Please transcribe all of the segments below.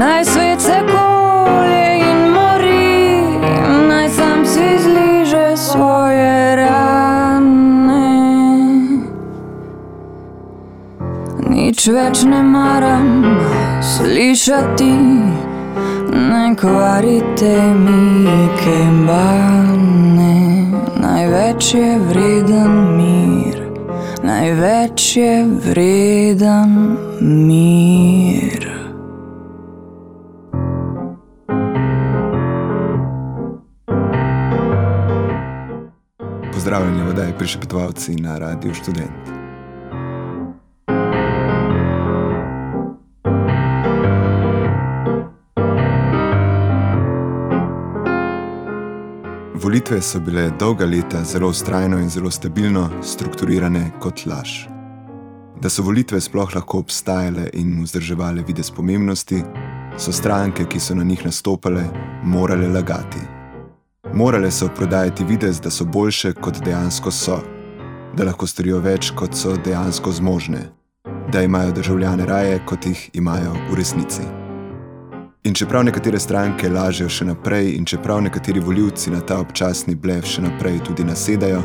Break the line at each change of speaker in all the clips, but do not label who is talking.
naj svet se kolje in mori, naj sam si zliže svoje rane. Nič več ne maram slišati, ne kvarite mi kembane. Največ je vreden mir, največ je vreden mir.
Prišepetovalci na Radiu Student. Volitve so bile dolga leta zelo ustrajno in zelo stabilno strukturirane kot laž. Da so volitve sploh lahko obstajale in vzdrževale videz pomembnosti, so stranke, ki so na njih nastopale, morale lagati. Morale so prodajati videz, da so boljše, kot dejansko so, da lahko storijo več, kot so dejansko zmožne, da imajo državljane raje, kot jih imajo v resnici. In čeprav nekatere stranke lažejo še naprej, in čeprav nekateri voljivci na ta občasni blev še naprej tudi nasedajo,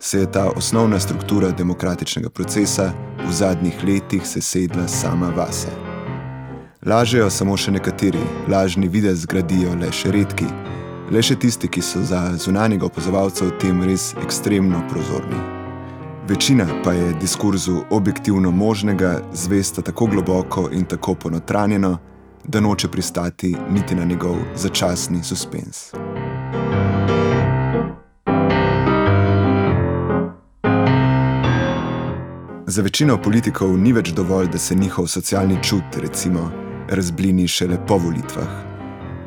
se je ta osnovna struktura demokratičnega procesa v zadnjih letih sesedla sama vase. Lažejo samo še nekateri, lažni videz zgradijo le še redki, le še tisti, ki so za zunanjega opazovalca v tem res ekstremno prozorni. Večina pa je diskurzu objektivno možnega zvesta tako globoko in tako ponotranjeno, da noče pristati niti na njegov začasni suspens. Za večino politikov ni več dovolj, da se njihov socialni čut, recimo, razblini šele po volitvah.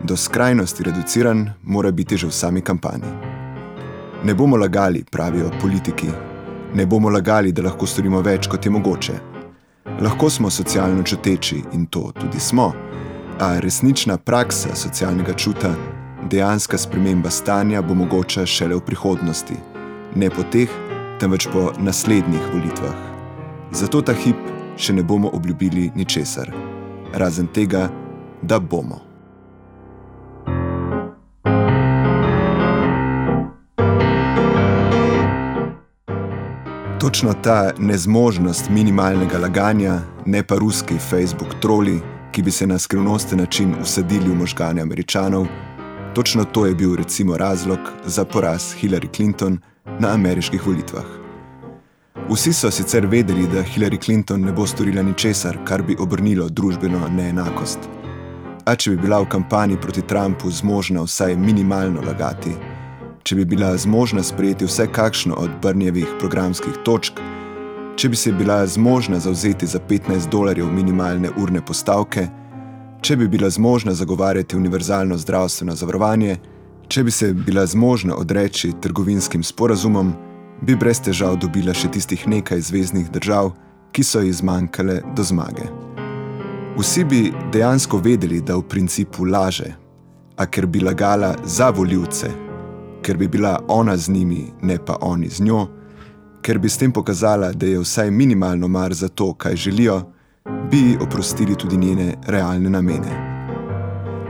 Do skrajnosti reduciran mora biti že v sami kampanji. Ne bomo lagali, pravijo politiki. Ne bomo lagali, da lahko storimo več, kot je mogoče. Lahko smo socialno čuteči in to tudi smo, a resnična praksa socialnega čuta, dejanska sprememba stanja bo mogoča šele v prihodnosti, ne po teh, temveč po naslednjih volitvah. Zato ta hip še ne bomo obljubili ničesar, razen tega, da bomo. Točno ta nezmožnost minimalnega laganja, ne pa ruski Facebook troli, ki bi se na skrivnosten način usadili v možgane američanov, točno to je bil recimo razlog za poraz Hillary Clinton na ameriških volitvah. Vsi so sicer vedeli, da Hillary Clinton ne bo storila ničesar, kar bi obrnilo družbeno neenakost. A če bi bila v kampanji proti Trumpu zmožna vsaj minimalno lagati, če bi bila zmožna sprejeti vse kakšno od Brnjevih programskih točk, če bi se bila zmožna zauzeti za 15 dolarjev minimalne urne postavke, če bi bila zmožna zagovarjati univerzalno zdravstveno zavarovanje, če bi se bila zmožna odreči trgovinskim sporazumom, bi brez težav dobila še tistih nekaj zvezdnih držav, ki so ji zmanjkale do zmage. Vsi bi dejansko vedeli, da v principu laže, a ker bi lagala za voljivce, ker bi bila ona z njimi, ne pa oni z njo, ker bi s tem pokazala, da je vsaj minimalno mar za to, kaj želijo, bi ji oprostili tudi njene realne namene.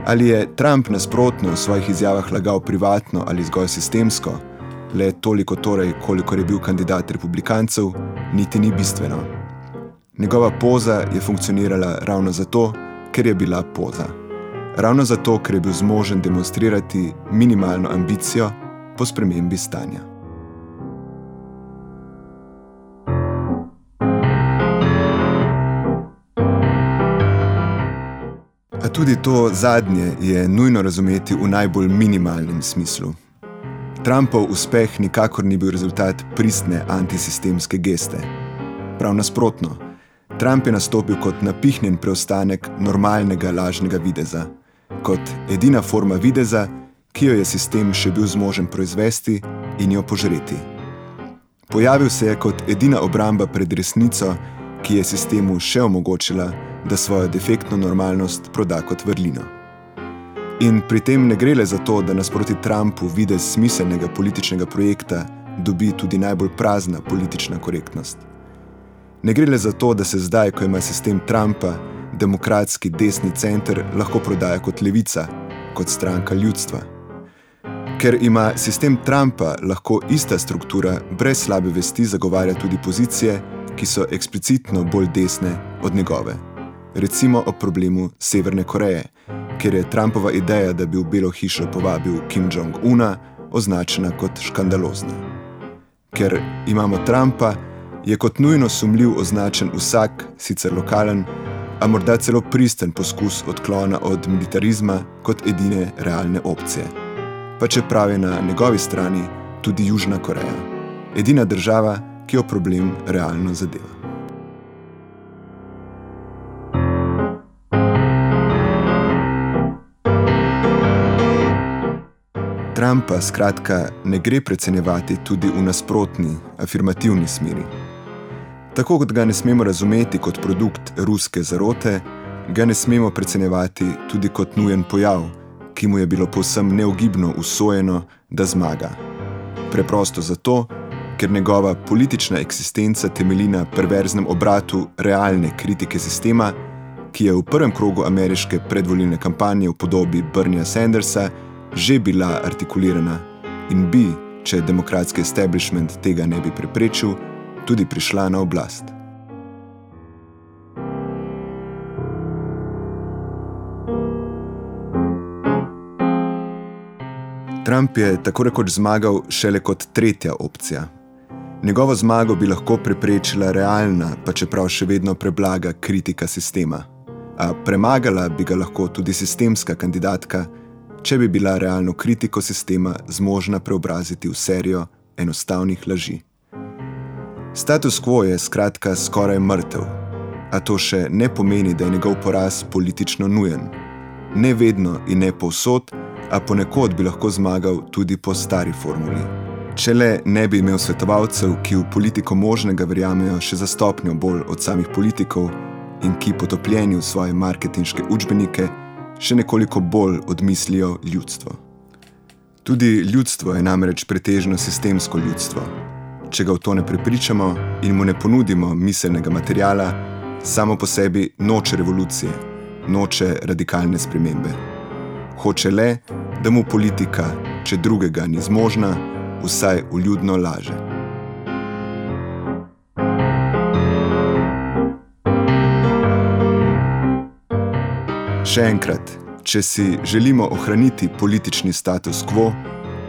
Ali je Trump nasprotno v svojih izjavah lagal privatno ali zgolj sistemsko, le toliko torej, koliko je bil kandidat republikancev, niti ni bistveno. Njegova poza je funkcionirala ravno zato, ker je bila poza. Ravno zato, ker je bil zmožen demonstrirati minimalno ambicijo po spremembi stanja. tudi to zadnje je nujno razumeti v najbolj minimalnem smislu. Trumpov uspeh nikakor ni bil rezultat pristne antisistemske geste. Prav nasprotno, Trump je nastopil kot napihnjen preostanek normalnega lažnega videza. kot edina forma videza, ki jo je sistem še bil zmožen proizvesti in jo požreti. Pojavil se je kot edina obramba pred resnico, ki je sistemu še omogočila, da svojo defektno normalnost proda kot vrlino. In pri tem ne gre le za to, da nasproti Trumpu videz smiselnega političnega projekta dobi tudi najbolj prazna politična korektnost. Ne gre le za to, da se zdaj, ko ima sistem Trumpa, demokratski desni center lahko prodaja kot levica, kot stranka ljudstva. Ker ima sistem Trumpa lahko ista struktura brez slabe vesti zagovarja tudi pozicije, ki so eksplicitno bolj desne od njegove. Recimo o problemu Severne Koreje, kjer je Trumpova ideja, da bi v Belo hišo povabil Kim Jong-una, označena kot škandalozna. Ker imamo Trumpa, je kot nujno sumljiv označen vsak, sicer lokalen, a morda celo pristen poskus odklona od militarizma kot edine realne opcije. Pa čeprav je na njegovi strani tudi Južna Koreja, edina država, ki jo problem realno zadeva. Trumpa skratka ne gre precenjevati tudi v nasprotni, afirmativni smeri. Tako kot ga ne smemo razumeti kot produkt ruske zarote, ga ne smemo precenjevati tudi kot nujen pojav, ki mu je bilo povsem neogibno usvojeno, da zmaga. Preprosto zato, ker njegova politična eksistenca temelji na perverznem obratu realne kritike sistema, ki je v prvem krogu ameriške predvolilne kampanje v podobi Bernia Sandersa že bila artikulirana in bi, če demokratski establishment tega ne bi preprečil, tudi prišla na oblast. Trump je tako rekoč zmagal šele kot tretja opcija. Njegovo zmago bi lahko preprečila realna, pa čeprav še vedno preblaga kritika sistema. A premagala bi ga lahko tudi sistemska kandidatka, če bi bila realno kritiko sistema zmožna preobraziti v serijo enostavnih laži. Status quo je skratka skoraj mrtev, a to še ne pomeni, da je njegov poraz politično nujen. Ne vedno in ne povsod, a ponekod bi lahko zmagal tudi po stari formuli. Če le ne bi imel svetovalcev, ki v politiko možnega verjamejo še za stopnjo bolj od samih politikov in ki potopljeni v svoje marketinške učbenike še nekoliko bolj odmislijo ljudstvo. Tudi ljudstvo je namreč pretežno sistemsko ljudstvo, če ga v to ne prepričamo in mu ne ponudimo miselnega materijala, samo po sebi noče revolucije, noče radikalne spremembe. Hoče le, da mu politika, če drugega ni zmožna, vsaj uljudno laže. Še enkrat, če si želimo ohraniti politični status quo,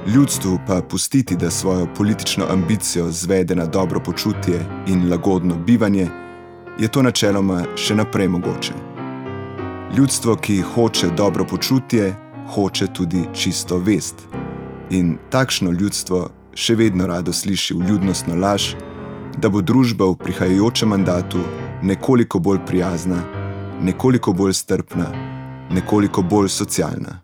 ljudstvu pa pustiti, da svojo politično ambicijo zvede na dobro počutje in lagodno bivanje, je to načeloma še naprej mogoče. Ljudstvo, ki hoče dobro počutje, hoče tudi čisto vest. In takšno ljudstvo še vedno rado sliši vljudnostno laž, da bo družba v prihajajočem mandatu nekoliko bolj prijazna, nekoliko bolj strpna, nekoliko bolj socialna.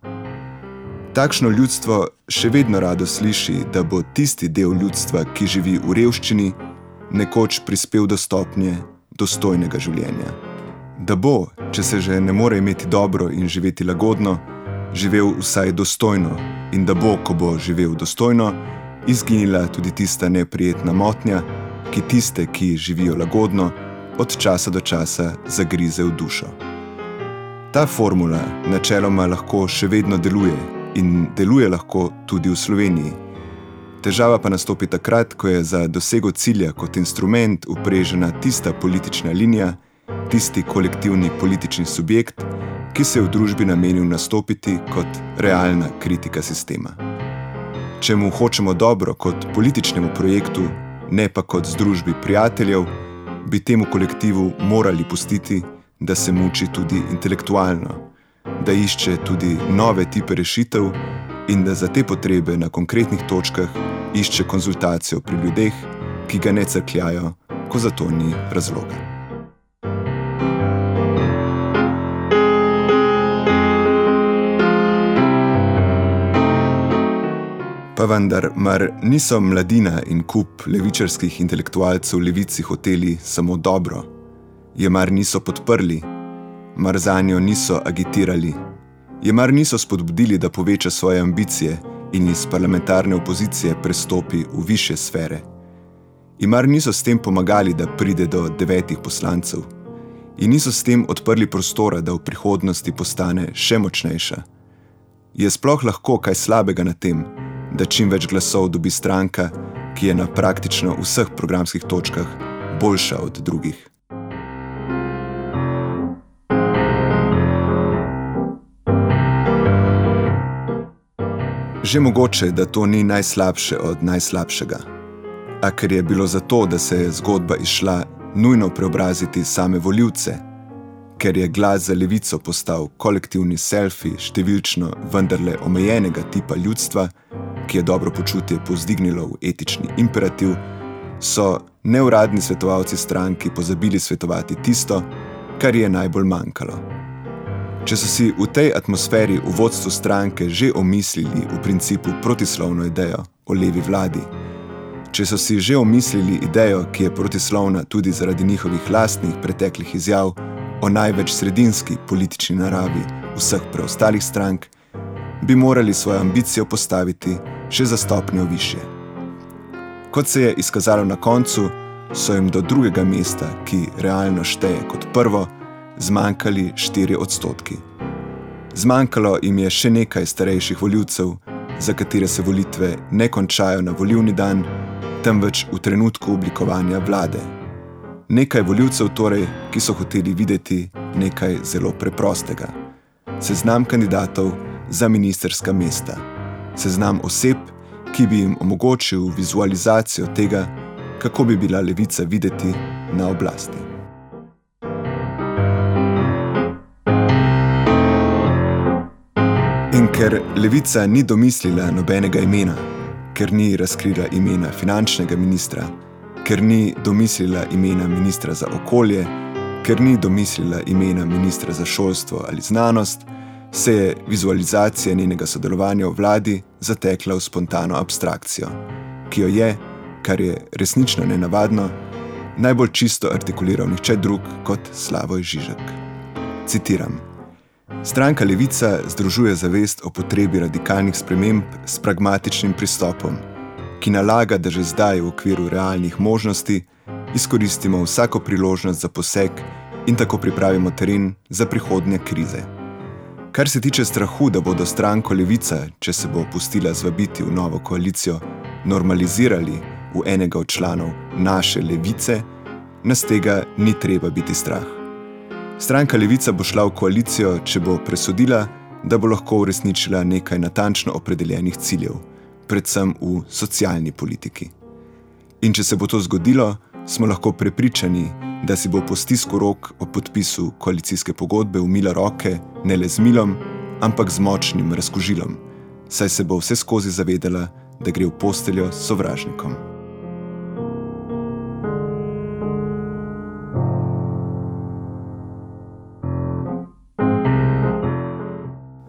Takšno ljudstvo še vedno rado sliši, da bo tisti del ljudstva, ki živi v revščini, nekoč prispel do stopnje dostojnega življenja. Da bo, če se že ne more imeti dobro in živeti lagodno, živel vsaj dostojno in da bo, ko bo živel dostojno, izginila tudi tista neprijetna motnja, ki tiste, ki živijo lagodno, od časa do časa zagrize v dušo. Ta formula načeloma lahko še vedno deluje in deluje lahko tudi v Sloveniji. Težava pa nastopi takrat, ko je za dosego cilja kot instrument uprežena tista politična linija, tisti kolektivni politični subjekt, ki se je v družbi namenil nastopiti kot realna kritika sistema. Če mu hočemo dobro kot političnemu projektu, ne pa kot združbi prijateljev, bi temu kolektivu morali pustiti, da se muči tudi intelektualno, da išče tudi nove tipe rešitev in da za te potrebe na konkretnih točkah išče konzultacijo pri ljudeh, ki ga ne crkljajo, ko za to ni razloga. Pa vendar, mar niso mladina in kup levičarskih intelektualcev levici hoteli samo dobro? Je mar niso podprli? Mar za njo niso agitirali? Je mar niso spodbudili, da poveča svoje ambicije in iz parlamentarne opozicije prestopi v više sfere? In mar niso s tem pomagali, da pride do devetih poslancev? In niso s tem odprli prostora, da v prihodnosti postane še močnejša? Je sploh lahko kaj slabega na tem, da čim več glasov dobi stranka, ki je na praktično vseh programskih točkah boljša od drugih? Že mogoče, da to ni najslabše od najslabšega. A ker je bilo zato, da se je zgodba išla nujno preobraziti same voljivce, ker je glas za levico postal kolektivni selfi številčno vendarle omejenega tipa ljudstva, ki je dobro počutje povzdignilo v etični imperativ, so neuradni svetovalci stranki pozabili svetovati tisto, kar je najbolj manjkalo. Če so si v tej atmosferi v vodstvu stranke že omislili v principu protislovno idejo o levi vladi, če so si že omislili idejo, ki je protislovna tudi zaradi njihovih lastnih preteklih izjav o največ sredinski politični naravi vseh preostalih strank, bi morali svojo ambicijo postaviti še za stopnjo više. Kot se je izkazalo na koncu, so jim do drugega mesta, ki realno šteje kot prvo, zmanjkali 4 odstotki. Zmanjkalo jim je še nekaj starejših voljivcev, za katere se volitve ne končajo na volivni dan, temveč v trenutku oblikovanja vlade. Nekaj voljivcev torej, ki so hoteli videti nekaj zelo preprostega. Seznam kandidatov za ministerska mesta. Seznam oseb, ki bi jim omogočil vizualizacijo tega, kako bi bila levica videti na oblasti. In ker levica ni domislila nobenega imena, ker ni razkrila imena finančnega ministra, ker ni domislila imena ministra za okolje, ker ni domislila imena ministra za šolstvo ali znanost, se je vizualizacija njenega sodelovanja v vladi zatekla v spontano abstrakcijo, ki jo je, kar je resnično nenavadno, najbolj čisto artikuliral nihče drug kot Slavoj Žižek. Citiram. Stranka Levica združuje zavest o potrebi radikalnih sprememb s pragmatičnim pristopom, ki nalaga, da že zdaj v okviru realnih možnosti izkoristimo vsako priložnost za poseg in tako pripravimo teren za prihodnje krize. Kar se tiče strahu, da bodo stranko Levica, če se bo pustila zvabiti v novo koalicijo, normalizirali v enega od članov naše levice, nas tega ni treba biti strah. Stranka Levica bo šla v koalicijo, če bo presodila, da bo lahko uresničila nekaj natančno opredeljenih ciljev, predvsem v socialni politiki. In če se bo to zgodilo, smo lahko prepričani, da si bo po stisku rok o podpisu koalicijske pogodbe umila roke ne le z milom, ampak z močnim razkožilom, saj se bo vse skozi zavedala, da gre v posteljo s sovražnikom.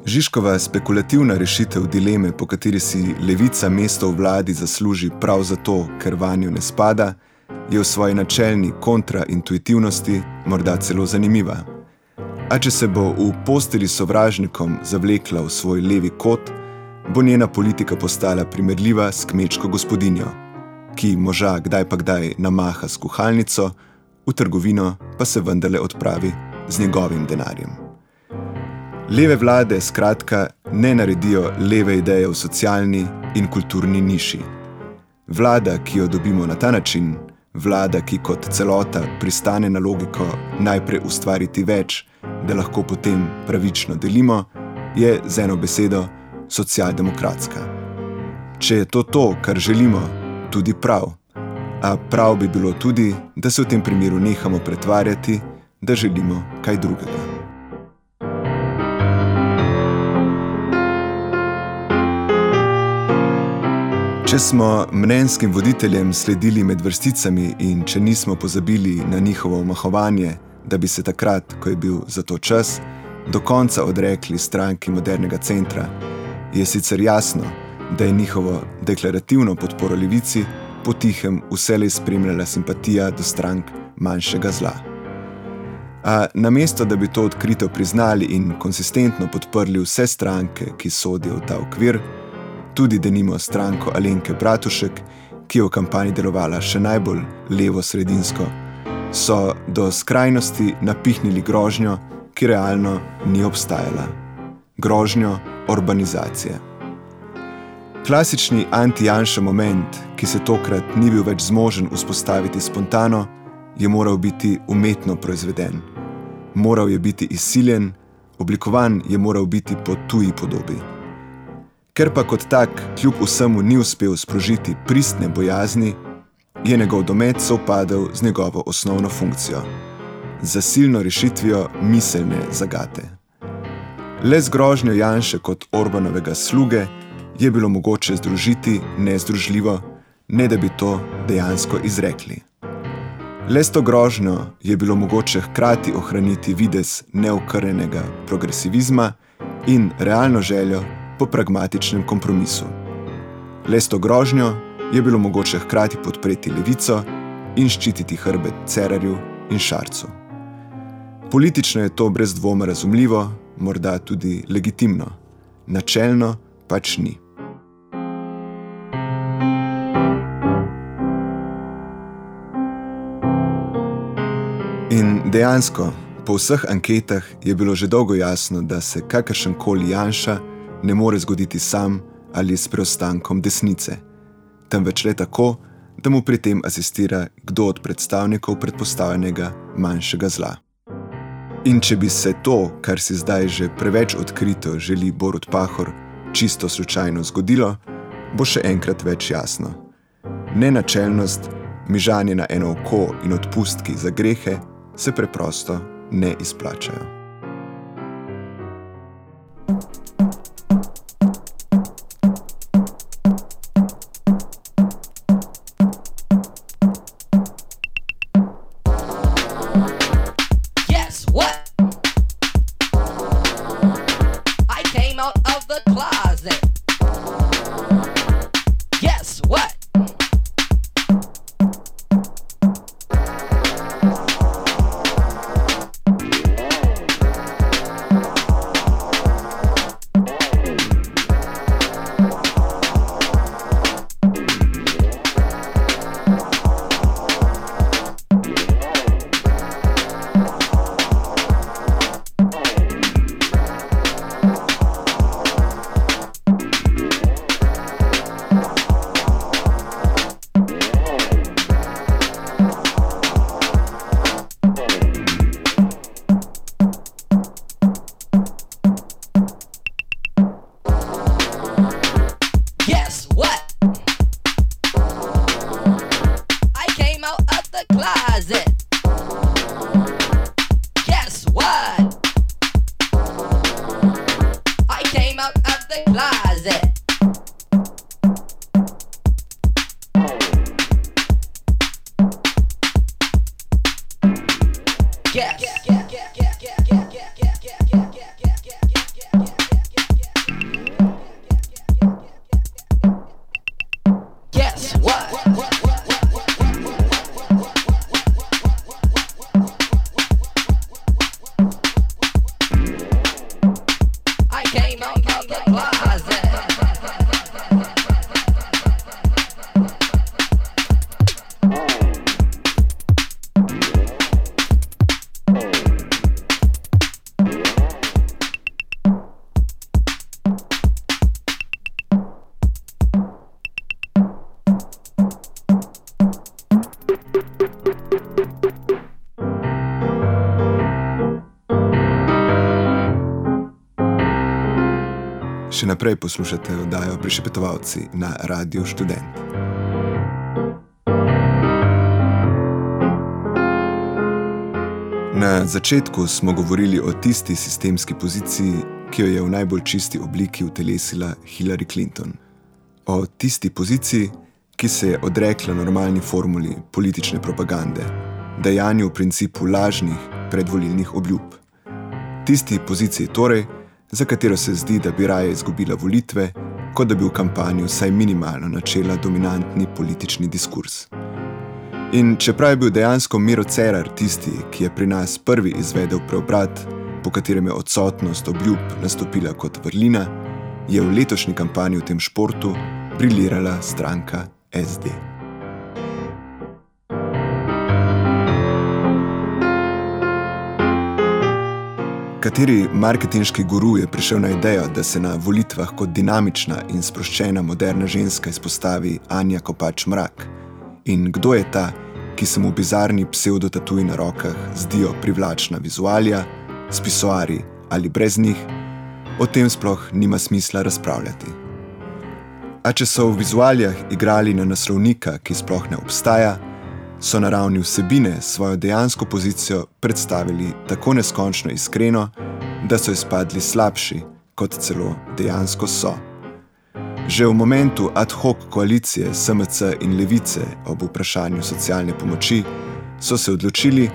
Žižkova spekulativna rešitev dileme, po kateri si levica mesto v vladi zasluži prav zato, ker vanjo ne spada, je v svoji načelni kontraintuitivnosti morda celo zanimiva. A če se bo v posteli sovražnikom zavlekla v svoj levi kot, bo njena politika postala primerljiva s kmečko gospodinjo, ki moža kdaj pa kdaj namaha s kuhalnico, v trgovino pa se vendarle odpravi z njegovim denarjem. Leve vlade skratka ne naredijo leve ideje v socialni in kulturni niši. Vlada, ki jo dobimo na ta način, vlada, ki kot celota pristane na logiko najprej ustvariti več, da lahko potem pravično delimo, je z eno besedo socialdemokratska. Če je to to, kar želimo, tudi prav. A prav bi bilo tudi, da se v tem primeru nehamo pretvarjati, da želimo kaj drugega. Če smo mnenjskim voditeljem sledili med vrsticami in če nismo pozabili na njihovo omahovanje, da bi se takrat, ko je bil za to čas, do konca odrekli stranki modernega centra, je sicer jasno, da je njihovo deklarativno podporo levici potihem vselej spremljala simpatija do strank manjšega zla. A namesto, da bi to odkrito priznali in konsistentno podprli vse stranke, ki sodijo v ta okvir, tudi denimo stranko Alenke Bratušek, ki je v kampanji delovala še najbolj levo-sredinsko, so do skrajnosti napihnili grožnjo, ki realno ni obstajala. Grožnjo urbanizacije. Klasični anti-janša moment, ki se tokrat ni bil več zmožen vzpostaviti spontano, je moral biti umetno proizveden. Moral je biti izsiljen, oblikovan je moral biti po tuji podobi. Ker pa kot tak kljub vsemu ni uspel sprožiti pristne bojazni, je njegov domet sovpadel z njegovo osnovno funkcijo - zasilno rešitvijo miselne zagate. Le z grožnjo Janša kot Orbanovega sluge je bilo mogoče združiti nezdružljivo, ne da bi to dejansko izrekli. Le s to grožnjo je bilo mogoče hkrati ohraniti videz neokrnjenega progresivizma in realno željo po pragmatičnem kompromisu. Le s to grožnjo je bilo mogoče hkrati podpreti levico in ščititi hrbet Cerarju in Šarcu. Politično je to brez dvoma razumljivo, morda tudi legitimno, načelno pač ni. In dejansko, po vseh anketah je bilo že dolgo jasno, da se kakršen koli Janša ne more zgoditi sam ali s preostankom desnice, temveč le tako, da mu pri tem asistira kdo od predstavnikov predpostavljenega manjšega zla. In če bi se to, kar si zdaj že preveč odkrito želi Borut Pahor, čisto slučajno zgodilo, bo še enkrat več jasno. Nenačelnost, mižanje na eno oko in odpustki za grehe se preprosto ne izplačajo. Naprej poslušate oddajo Prišepetovalci na Radio Student. Na začetku smo govorili o tisti sistemski poziciji, ki jo je v najbolj čisti obliki utelesila Hillary Clinton. O tisti poziciji, ki se je odrekla normalni formuli politične propagande, dejanju v principu lažnih predvolilnih obljub. Tisti poziciji torej, za katero se zdi, da bi raje izgubila volitve, kot da bi v kampanji vsaj minimalno načela dominantni politični diskurs. In čeprav je bil dejansko Miro Cerar tisti, ki je pri nas prvi izvedel preobrat, po katerem je odsotnost obljub nastopila kot vrlina, je v letošnji kampanji v tem športu brilirala stranka SD. Kateri marketinški guru je prišel na idejo, da se na volitvah kot dinamična in sproščena moderna ženska izpostavi Anja Kopač Mrak? In kdo je ta, ki se mu bizarni pseudotatuji na rokah zdijo privlačna vizualija, spisoari ali brez njih, o tem sploh nima smisla razpravljati. A če so v vizualijah igrali na naslovnika, ki sploh ne obstaja, so na ravni vsebine svojo dejansko pozicijo predstavili tako neskončno iskreno, da so izpadli slabši, kot celo dejansko so. Že v momentu ad hoc koalicije SMC in Levice ob vprašanju socialne pomoči so se odločili,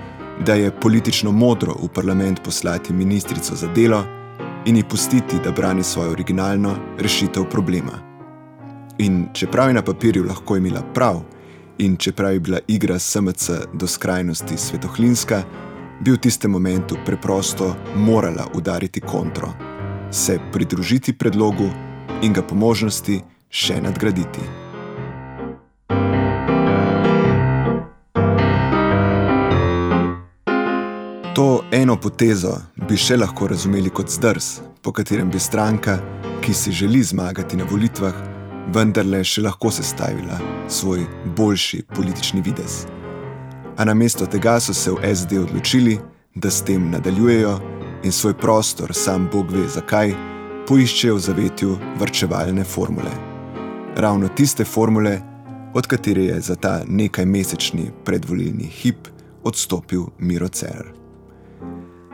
da je politično modro v parlament poslati ministrico za delo in ji pustiti, da brani svojo originalno rešitev problema. In čeprav je na papirju lahko imela prav, in čeprav je bila igra SMC do skrajnosti svetohlinska, bi v tistem momentu preprosto morala udariti kontro, se pridružiti predlogu in ga po možnosti še nadgraditi. To eno potezo bi še lahko razumeli kot zdrs, po katerem bi stranka, ki si želi zmagati na volitvah, vendarle še lahko sestavila svoj boljši politični videz. A namesto tega so se v SD odločili, da s tem nadaljujejo in svoj prostor, sam Bog ve zakaj, poiščejo v zavetju vrčevalne formule. Ravno tiste formule, od katere je za ta nekaj mesečni predvolilni hip odstopil Miro Cerar.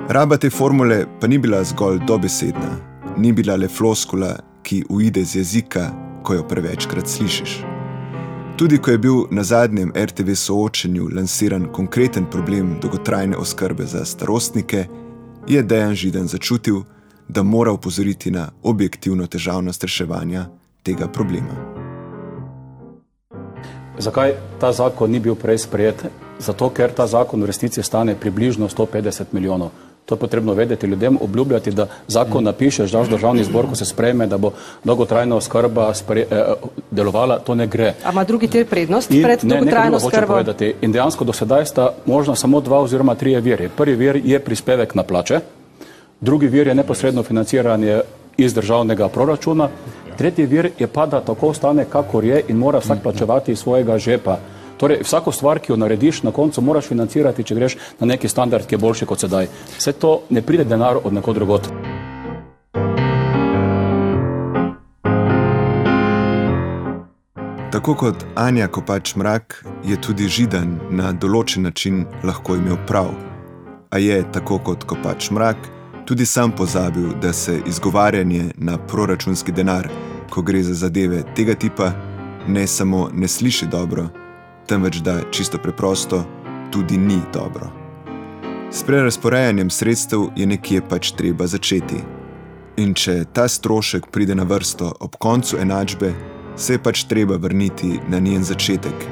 Raba te formule pa ni bila zgolj dobesedna, ni bila le floskula, ki uide z jezika ko jo prevečkrat slišiš. Tudi ko je bil na zadnjem RTV soočenju lansiran konkreten problem dolgotrajne oskrbe za starostnike, je Dejan Židen začutil, da mora upozoriti na objektivno težavnost reševanja tega problema.
Zakaj ta zakon ni bil prej sprejet? Zato, ker ta zakon v resnici stane približno 150 milijonov. To je potrebno vedeti ljudem, obljubljati, da zakon napišeš, daš državni zbor, ko se sprejme, da bo dolgotrajna oskrba spre, eh, delovala, to ne gre.
A ima drugi tir prednost In, pred dolgotrajno oskrbo?
In dejansko do sedaj sta možno samo dva oziroma trije viri. Prvi vir je prispevek na plače, drugi vir je neposredno financiranje iz državnega proračuna, tretji vir je pa, da tako ostane, kakor je in mora vsak plačevati iz svojega žepa. Torej, vsako stvar, ki jo narediš, na koncu moraš financirati, če greš na neki standard, ki je boljši kot sedaj. Vse to ne pride denar od nekod drugot.
Tako kot Anja Kopač Mrak, je tudi Židan na določen način lahko imel prav. A je, tako kot Kopač Mrak, tudi sam pozabil, da se izgovarjanje na proračunski denar, ko gre za zadeve tega tipa, ne samo ne sliši dobro, temveč da čisto preprosto tudi ni dobro. S prerasporejanjem sredstev je nekje pač treba začeti. In če ta strošek pride na vrsto ob koncu enačbe, se je pač treba vrniti na njen začetek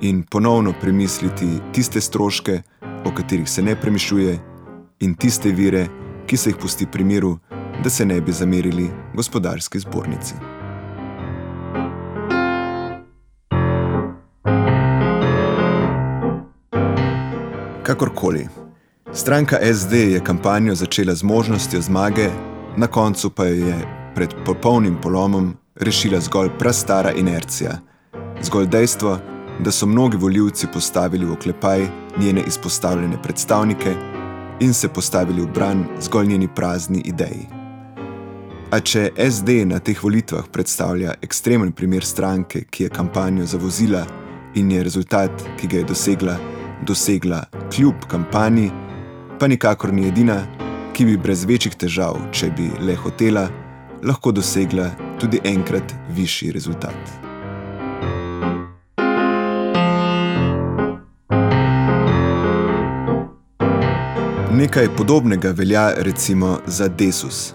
in ponovno premisliti tiste stroške, o katerih se ne premišljuje, in tiste vire, ki se jih pusti pri miru, da se ne bi zamerili gospodarski zbornici. Kakorkoli. Stranka SD je kampanjo začela z možnostjo zmage, na koncu pa je pred popolnim polomom rešila zgolj prastara inercija. Zgolj dejstvo, da so mnogi voljivci postavili v oklepaj njene izpostavljene predstavnike in se postavili v bran zgolj njeni prazni ideji. A če SD na teh volitvah predstavlja ekstremen primer stranke, ki je kampanjo zavozila in je rezultat, ki ga je dosegla, dosegla kljub kampanji, pa nikakor ni edina, ki bi brez večjih težav, če bi le hotela, lahko dosegla tudi enkrat višji rezultat. Nekaj podobnega velja recimo za Desus.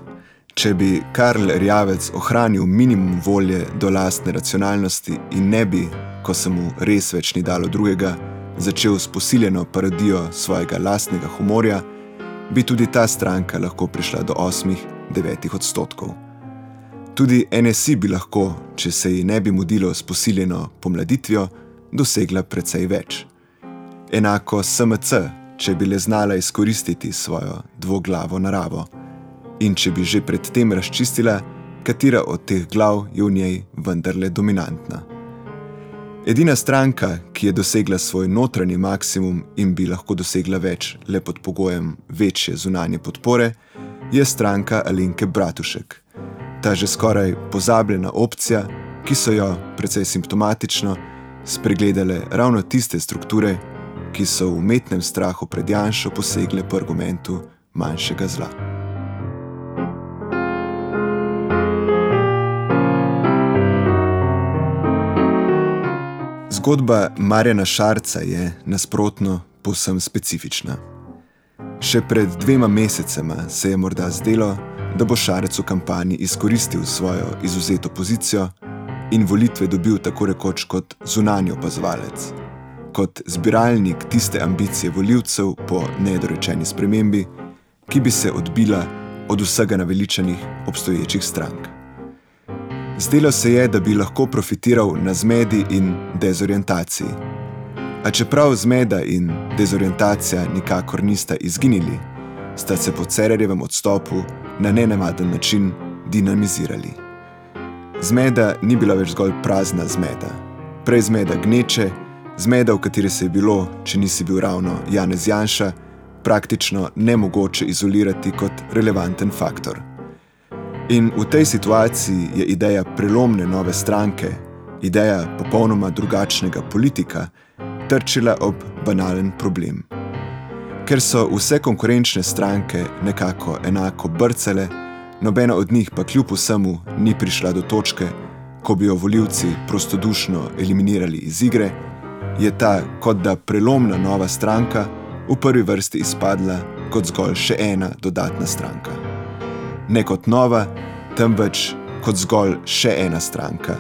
če bi Karl Rjavec ohranil minimum volje do lastne racionalnosti in ne bi, ko se mu res več ni dalo drugega, začel s posiljeno parodijo svojega lastnega humorja, bi tudi ta stranka lahko prišla do 8-9 odstotkov. Tudi NSI bi lahko, če se ji ne bi mudilo s posiljeno pomladitvijo, dosegla precej več. Enako SMC, če bi le znala izkoristiti svojo dvoglavo naravo in če bi že predtem razčistila, katera od teh glav je v njej vendarle dominantna. Edina stranka, ki je dosegla svoj notranji maksimum in bi lahko dosegla več le pod pogojem večje zunanje podpore, je stranka Alinke Bratušek. Ta že skoraj pozabljena opcija, ki so jo, precej simptomatično, spregledale ravno tiste strukture, ki so v umetnem strahu pred Janšo posegle po argumentu manjšega zla. Zgodba Marjana Šarca je nasprotno povsem specifična. Še pred dvema mesecema se je morda zdelo, da bo Šarec v kampanji izkoristil svojo izuzeto pozicijo in volitve dobil tako rekoč kot zunanji opazovalec, kot zbiralnik tiste ambicije voljivcev po nedorečeni spremembi, ki bi se odbila od vsega naveličanih obstoječih strank. Zdelo se je, da bi lahko profitiral na zmedi in dezorientaciji. A čeprav zmeda in dezorientacija nikakor nista izginili, sta se po Cererjevem odstopu na nenavaden način dinamizirali. Zmeda ni bila več zgolj prazna zmeda, prej zmeda gneče, zmeda, v kateri se je bilo, če nisi bil ravno Janez Janša, praktično nemogoče izolirati kot relevanten faktor. In v tej situaciji je ideja prelomne nove stranke, ideja popolnoma drugačnega politika, trčila ob banalen problem. Ker so vse konkurenčne stranke nekako enako brcale, nobena od njih pa kljub vsemu ni prišla do točke, ko bi jo voljivci prostodušno eliminirali iz igre, je ta kot da prelomna nova stranka v prvi vrsti izpadla kot zgolj še ena dodatna stranka ne kot nova, temveč kot zgolj še ena stranka,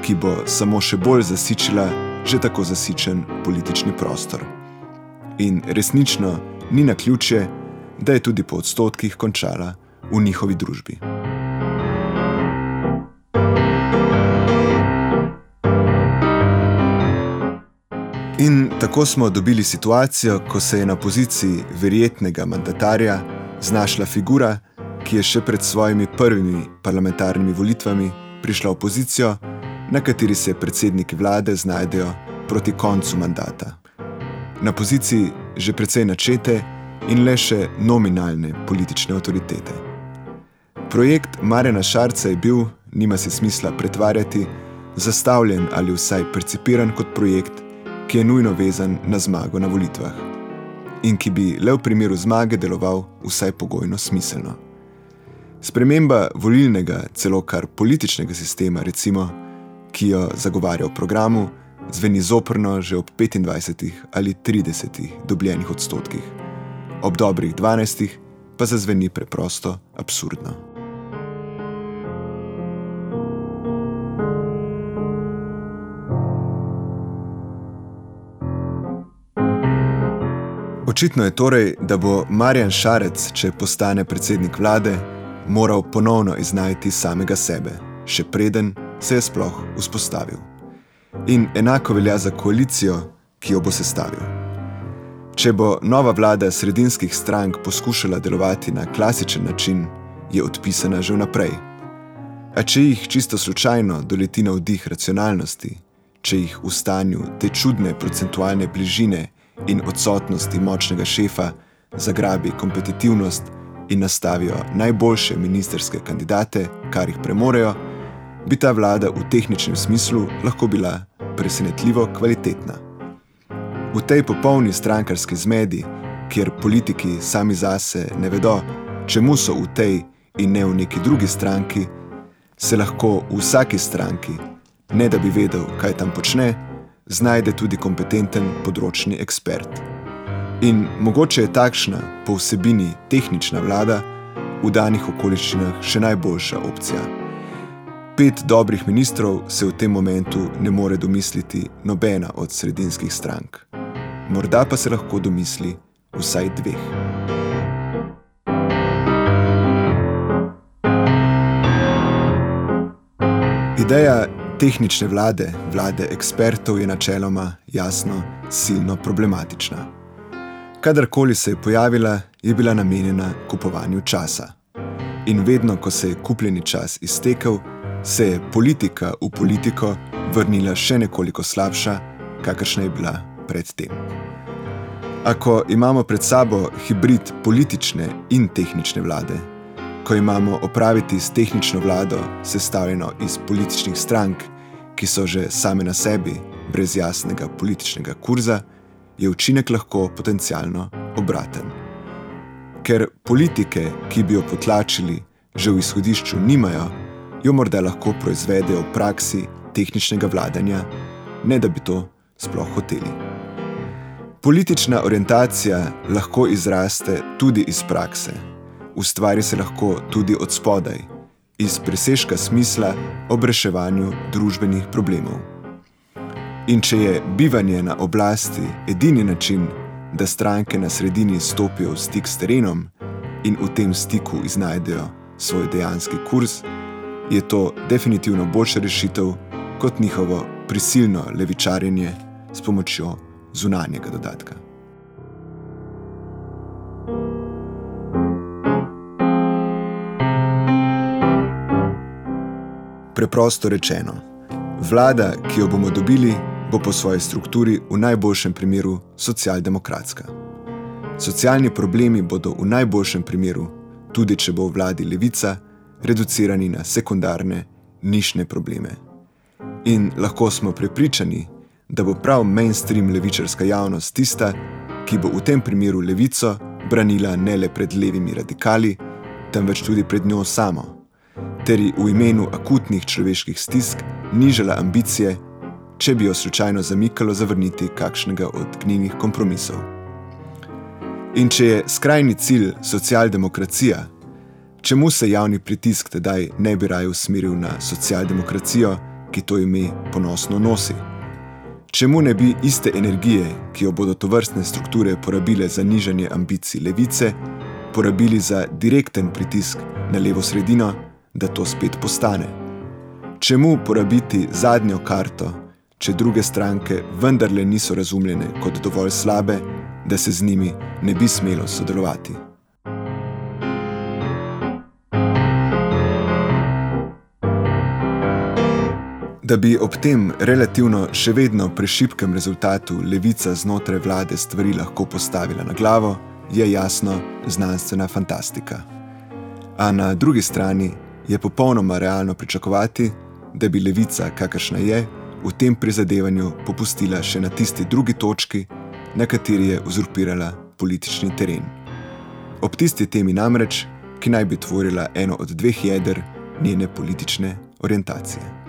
ki bo samo še bolj zasičila že tako zasičen politični prostor. In resnično ni na ključje, da je tudi po odstotkih končala v njihovi družbi. In tako smo dobili situacijo, ko se je na poziciji verjetnega mandatarja znašla figura, ki je še pred svojimi prvimi parlamentarnimi volitvami prišla v pozicijo, na kateri se predsedniki vlade znajdejo proti koncu mandata. Na poziciji že precej načete in le še nominalne politične avtoritete. Projekt Marjana Šarca je bil, nima se smisla pretvarjati, zastavljen ali vsaj percipiran kot projekt, ki je nujno vezan na zmago na volitvah in ki bi le v primeru zmage deloval vsaj pogojno smiselno. Sprememba volilnega, celo kar političnega sistema, recimo, ki jo zagovarja v programu, zveni zoprno že ob 25 ali 30 dobljenih odstotkih, ob dobrih 12 pa zazveni preprosto absurdno. Očitno je torej, da bo Marjan Šarec, če postane predsednik vlade, moral ponovno iznajti samega sebe, še preden se je sploh vzpostavil. In enako velja za koalicijo, ki jo bo sestavil. Če bo nova vlada sredinskih strank poskušala delovati na klasičen način, je odpisana že vnaprej. A če jih čisto slučajno doleti na vdih racionalnosti, če jih v stanju te čudne procentualne bližine in odsotnosti močnega šefa zagrabi kompetitivnost, in nastavijo najboljše ministerske kandidate, kar jih premorejo, bi ta vlada v tehničnem smislu lahko bila presenetljivo kvalitetna. V tej popolni strankarski zmedi, kjer politiki sami zase ne vedo, čemu so v tej in ne v neki drugi stranki, se lahko v vsaki stranki, ne da bi vedel, kaj tam počne, znajde tudi kompetenten področni ekspert. In mogoče je takšna, po vsebini tehnična vlada, v danih okoliščinah še najboljša opcija. Pet dobrih ministrov se v tem momentu ne more domisliti nobena od sredinskih strank. Morda pa se lahko domisli vsaj dveh. Ideja tehnične vlade, vlade ekspertov, je načeloma jasno, silno problematična. Kadarkoli se je pojavila, je bila namenjena kupovanju časa. In vedno, ko se je kupljeni čas iztekel, se je politika v politiko vrnila še nekoliko slabša, kakršna je bila predtem. Ako imamo pred sabo hibrid politične in tehnične vlade, ko imamo opraviti s tehnično vlado, sestavljeno iz političnih strank, ki so že same na sebi, brez jasnega političnega kurza, je učinek lahko potencialno obraten. Ker politike, ki bi jo potlačili, že v izhodišču nimajo, jo morda lahko proizvedejo v praksi tehničnega vladanja, ne da bi to sploh hoteli. Politična orientacija lahko izraste tudi iz prakse ustvari se lahko tudi od spodaj, iz presežka smisla ob reševanju družbenih problemov. In če je bivanje na oblasti edini način, da stranke na sredini stopijo v stik s terenom in v tem stiku iznajdejo svoj dejanski kurs, je to definitivno boljša rešitev kot njihovo prisilno levičarjenje s pomočjo zunanjega dodatka. Preprosto rečeno, vlada, ki jo bomo dobili, bo po svoji strukturi v najboljšem primeru socialdemokratska. Socialni problemi bodo v najboljšem primeru, tudi če bo v vladi levica, reducirani na sekundarne, nišne probleme. In lahko smo prepričani, da bo prav mainstream levičarska javnost tista, ki bo v tem primeru levico branila ne le pred levimi radikali, temveč tudi pred njo samo ter ji v imenu akutnih človeških stisk nižala ambicije, če bi jo slučajno zamikalo zavrniti kakšnega od knjignih kompromisov. In če je skrajni cilj socialdemokracija, čemu se javni pritisk tedaj ne bi raje usmeril na socialdemokracijo, ki to ime ponosno nosi? Čemu ne bi iste energije, ki jo bodo to vrstne strukture porabile za nižanje ambicij levice, porabili za direkten pritisk na levo sredino? da to spet postane. Čemu porabiti zadnjo karto, če druge stranke vendarle niso razumljene kot dovolj slabe, da se z njimi ne bi smelo sodelovati? Da bi ob tem relativno še vedno prešipkem rezultatu levica znotraj vlade stvari lahko postavila na glavo, je jasno znanstvena fantastika. A na drugi strani je popolnoma realno pričakovati, da bi levica, kakršna je, v tem prizadevanju popustila še na tisti drugi točki, na kateri je uzurpirala politični teren. Ob tisti temi namreč, ki naj bi tvorila eno od dveh jeder njene politične orientacije.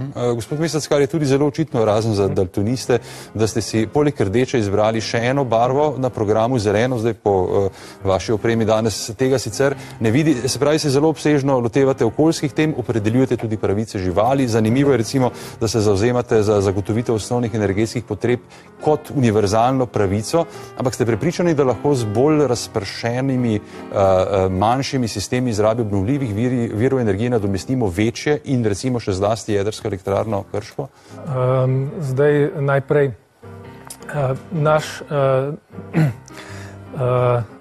Eh, gospod Mesec, kar je tudi zelo očitno, razen za daltoniste, da ste si poleg rdeče izbrali še eno barvo na programu zeleno, zdaj po uh, vaši opremi danes tega sicer ne vidi. Se pravi, se zelo obsežno lotevate okoljskih tem, opredeljujete tudi pravice živali. Zanimivo je recimo, da se zauzemate za zagotovitev osnovnih energetskih potreb kot univerzalno pravico, ampak ste prepričani, da lahko z bolj razpršenimi, uh, manjšimi sistemi izrabe obnovljivih virov energije nadomestimo večje in recimo še zlasti jedrske jedrsko elektrarno Krško? Um,
zdaj najprej uh, naš. Uh, uh,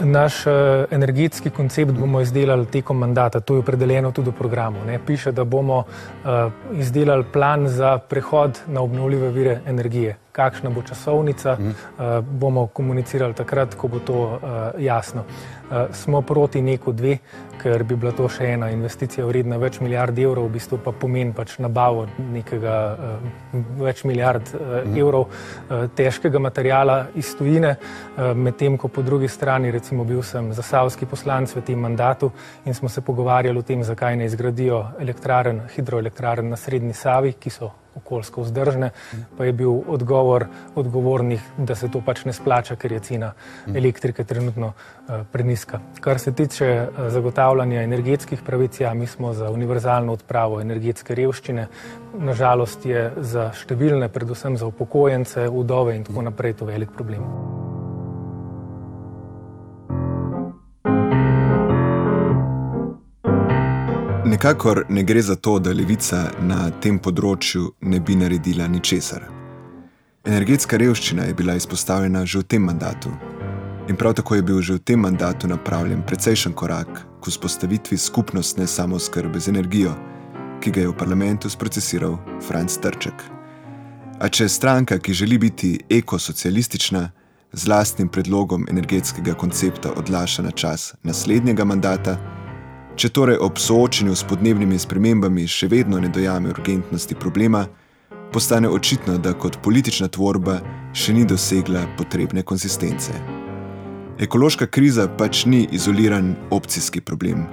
Naš uh, energetski koncept bomo izdelali tekom mandata, to je opredeljeno tudi v programu. Ne? Piše, da bomo uh, izdelali plan za prehod na obnovljive vire energije. Kakšna bo časovnica, uh, bomo komunicirali takrat, ko bo to uh, jasno. Uh, smo proti neko dve, ker bi bila to še ena investicija vredna več milijard evrov, v bistvu pa pomeni pač nabavo nekega uh, več milijard uh, evrov uh, težkega materijala iz tujine, uh, medtem ko po drugi strani, recimo bil sem zasavski poslanc v tem mandatu in smo se pogovarjali o tem, zakaj ne izgradijo elektraren, hidroelektraren na Srednji Savi, ki so okoljsko vzdržne, pa je bil odgovor odgovornih, da se to pač ne splača, ker je cena elektrike trenutno uh, preniska. Kar se tiče uh, zagotavljanja energetskih pravic, ja, mi smo za univerzalno odpravo energetske revščine. Nažalost je za številne, predvsem za upokojence, vdove in tako naprej, to velik problem.
Nekakor ne gre za to, da levica na tem področju ne bi naredila ničesar. Energetska revščina je bila izpostavljena že v tem mandatu. In prav tako je bil že v tem mandatu napravljen precejšen korak k vzpostavitvi skupnostne samozkrbe z energijo, ki ga je v parlamentu sprocesiral Franz Trček. A če stranka, ki želi biti ekosocialistična, z lastnim predlogom energetskega koncepta odlaša na čas naslednjega mandata, Če torej ob soočenju s podnebnimi spremembami še vedno ne dojame urgentnosti problema, postane očitno, da kot politična tvorba še ni dosegla potrebne konsistence. Ekološka kriza pač ni izoliran opcijski problem.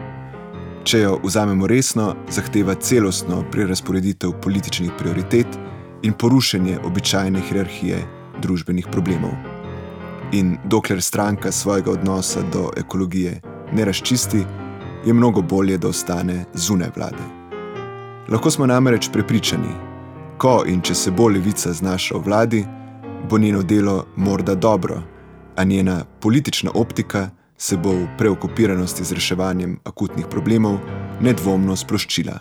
Če jo vzamemo resno, zahteva celostno prerasporeditev političnih prioritet in porušenje običajne hierarhije družbenih problemov. In dokler stranka svojega odnosa do ekologije ne razčisti, je mnogo bolje, da ostane zunaj vlade. Lahko smo namreč prepričani, ko in če se bo levica znašla v vladi, bo njeno delo morda dobro, a njena politična optika se bo v preokupiranosti z reševanjem akutnih problemov nedvomno sproščila.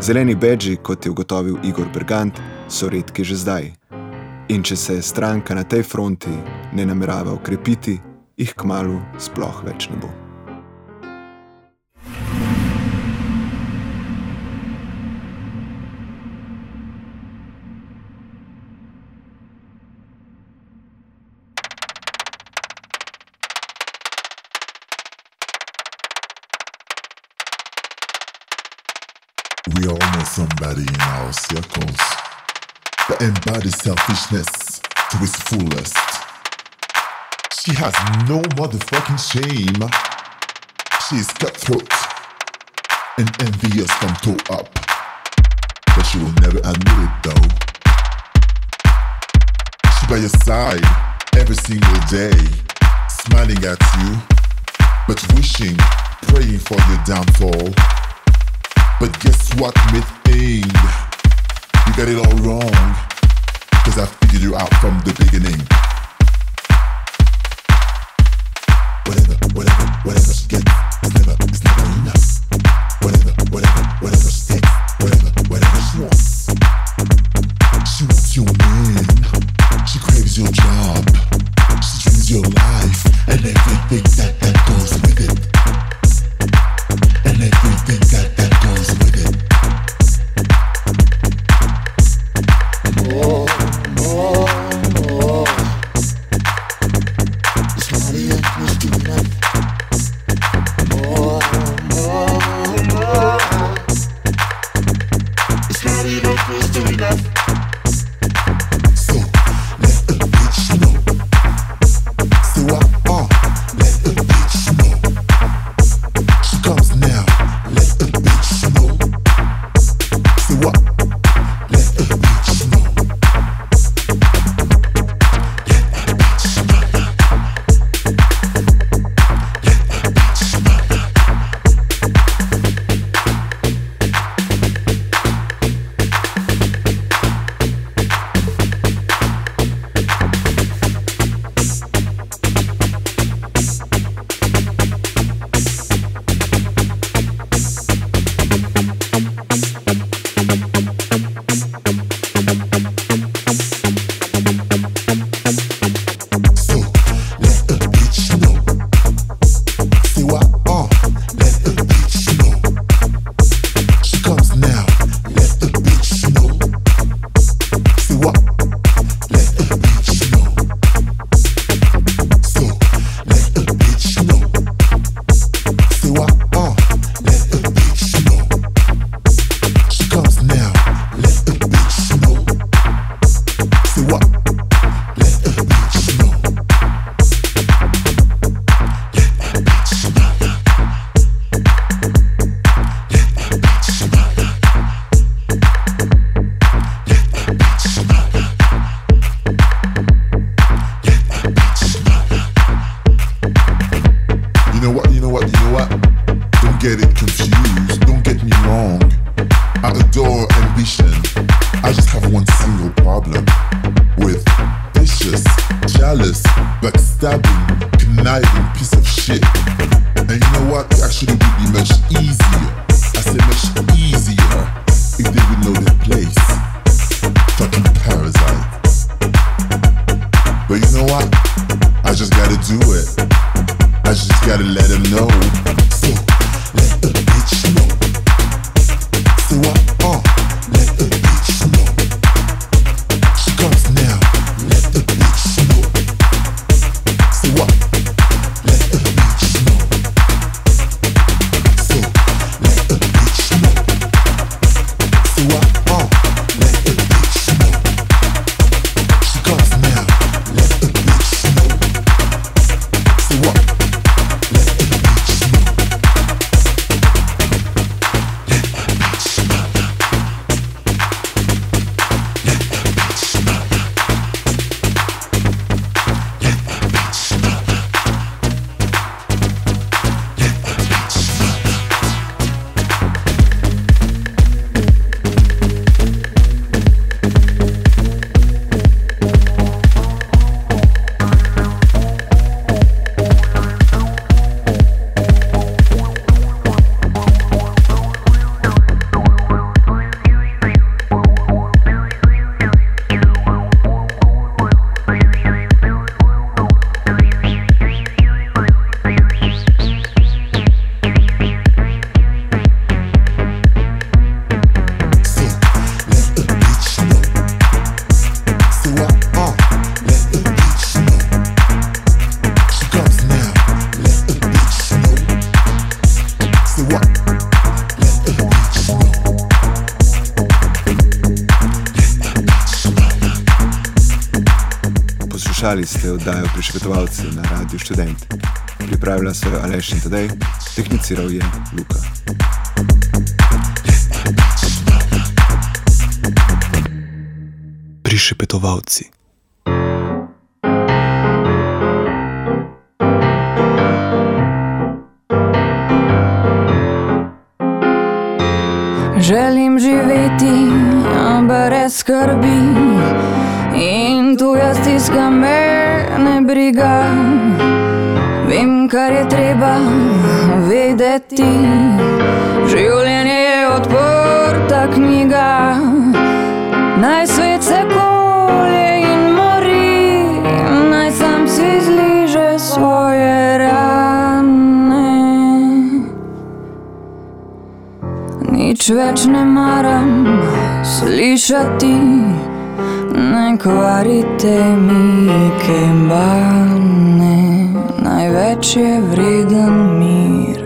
Zeleni bedži, kot je ugotovil Igor Bergant, so redki že zdaj. In če se stranka na tej fronti ne namerava ukrepiti, jih kmalo sploh več ne bo.
In our circles that embodies selfishness to its fullest. She has no motherfucking shame. She is cutthroat and envious from toe up. But she will never admit it though. She by your side every single day, smiling at you, but wishing, praying for your downfall. But guess what, Myth Aid? You got it all wrong. Cause I figured you out from the beginning. Whatever, whatever, whatever gets, whatever, it's never enough. Whatever, whatever, whatever,
Poslušali ste oddajo Prišvetovalce na Radiu Študent. Pripravila so jo Aleš in Tadej, tehniciral je Luka.
Prišepetovalci. vem, kar je treba vedeti. Življenje je odprta knjiga, naj svet se kolje in mori, naj sam si zliže svoje rane. Nič več ne maram slišati, ne kvarite mi kemban največ je vreden mir,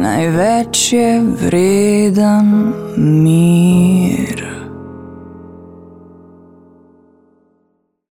največ je vreden mir.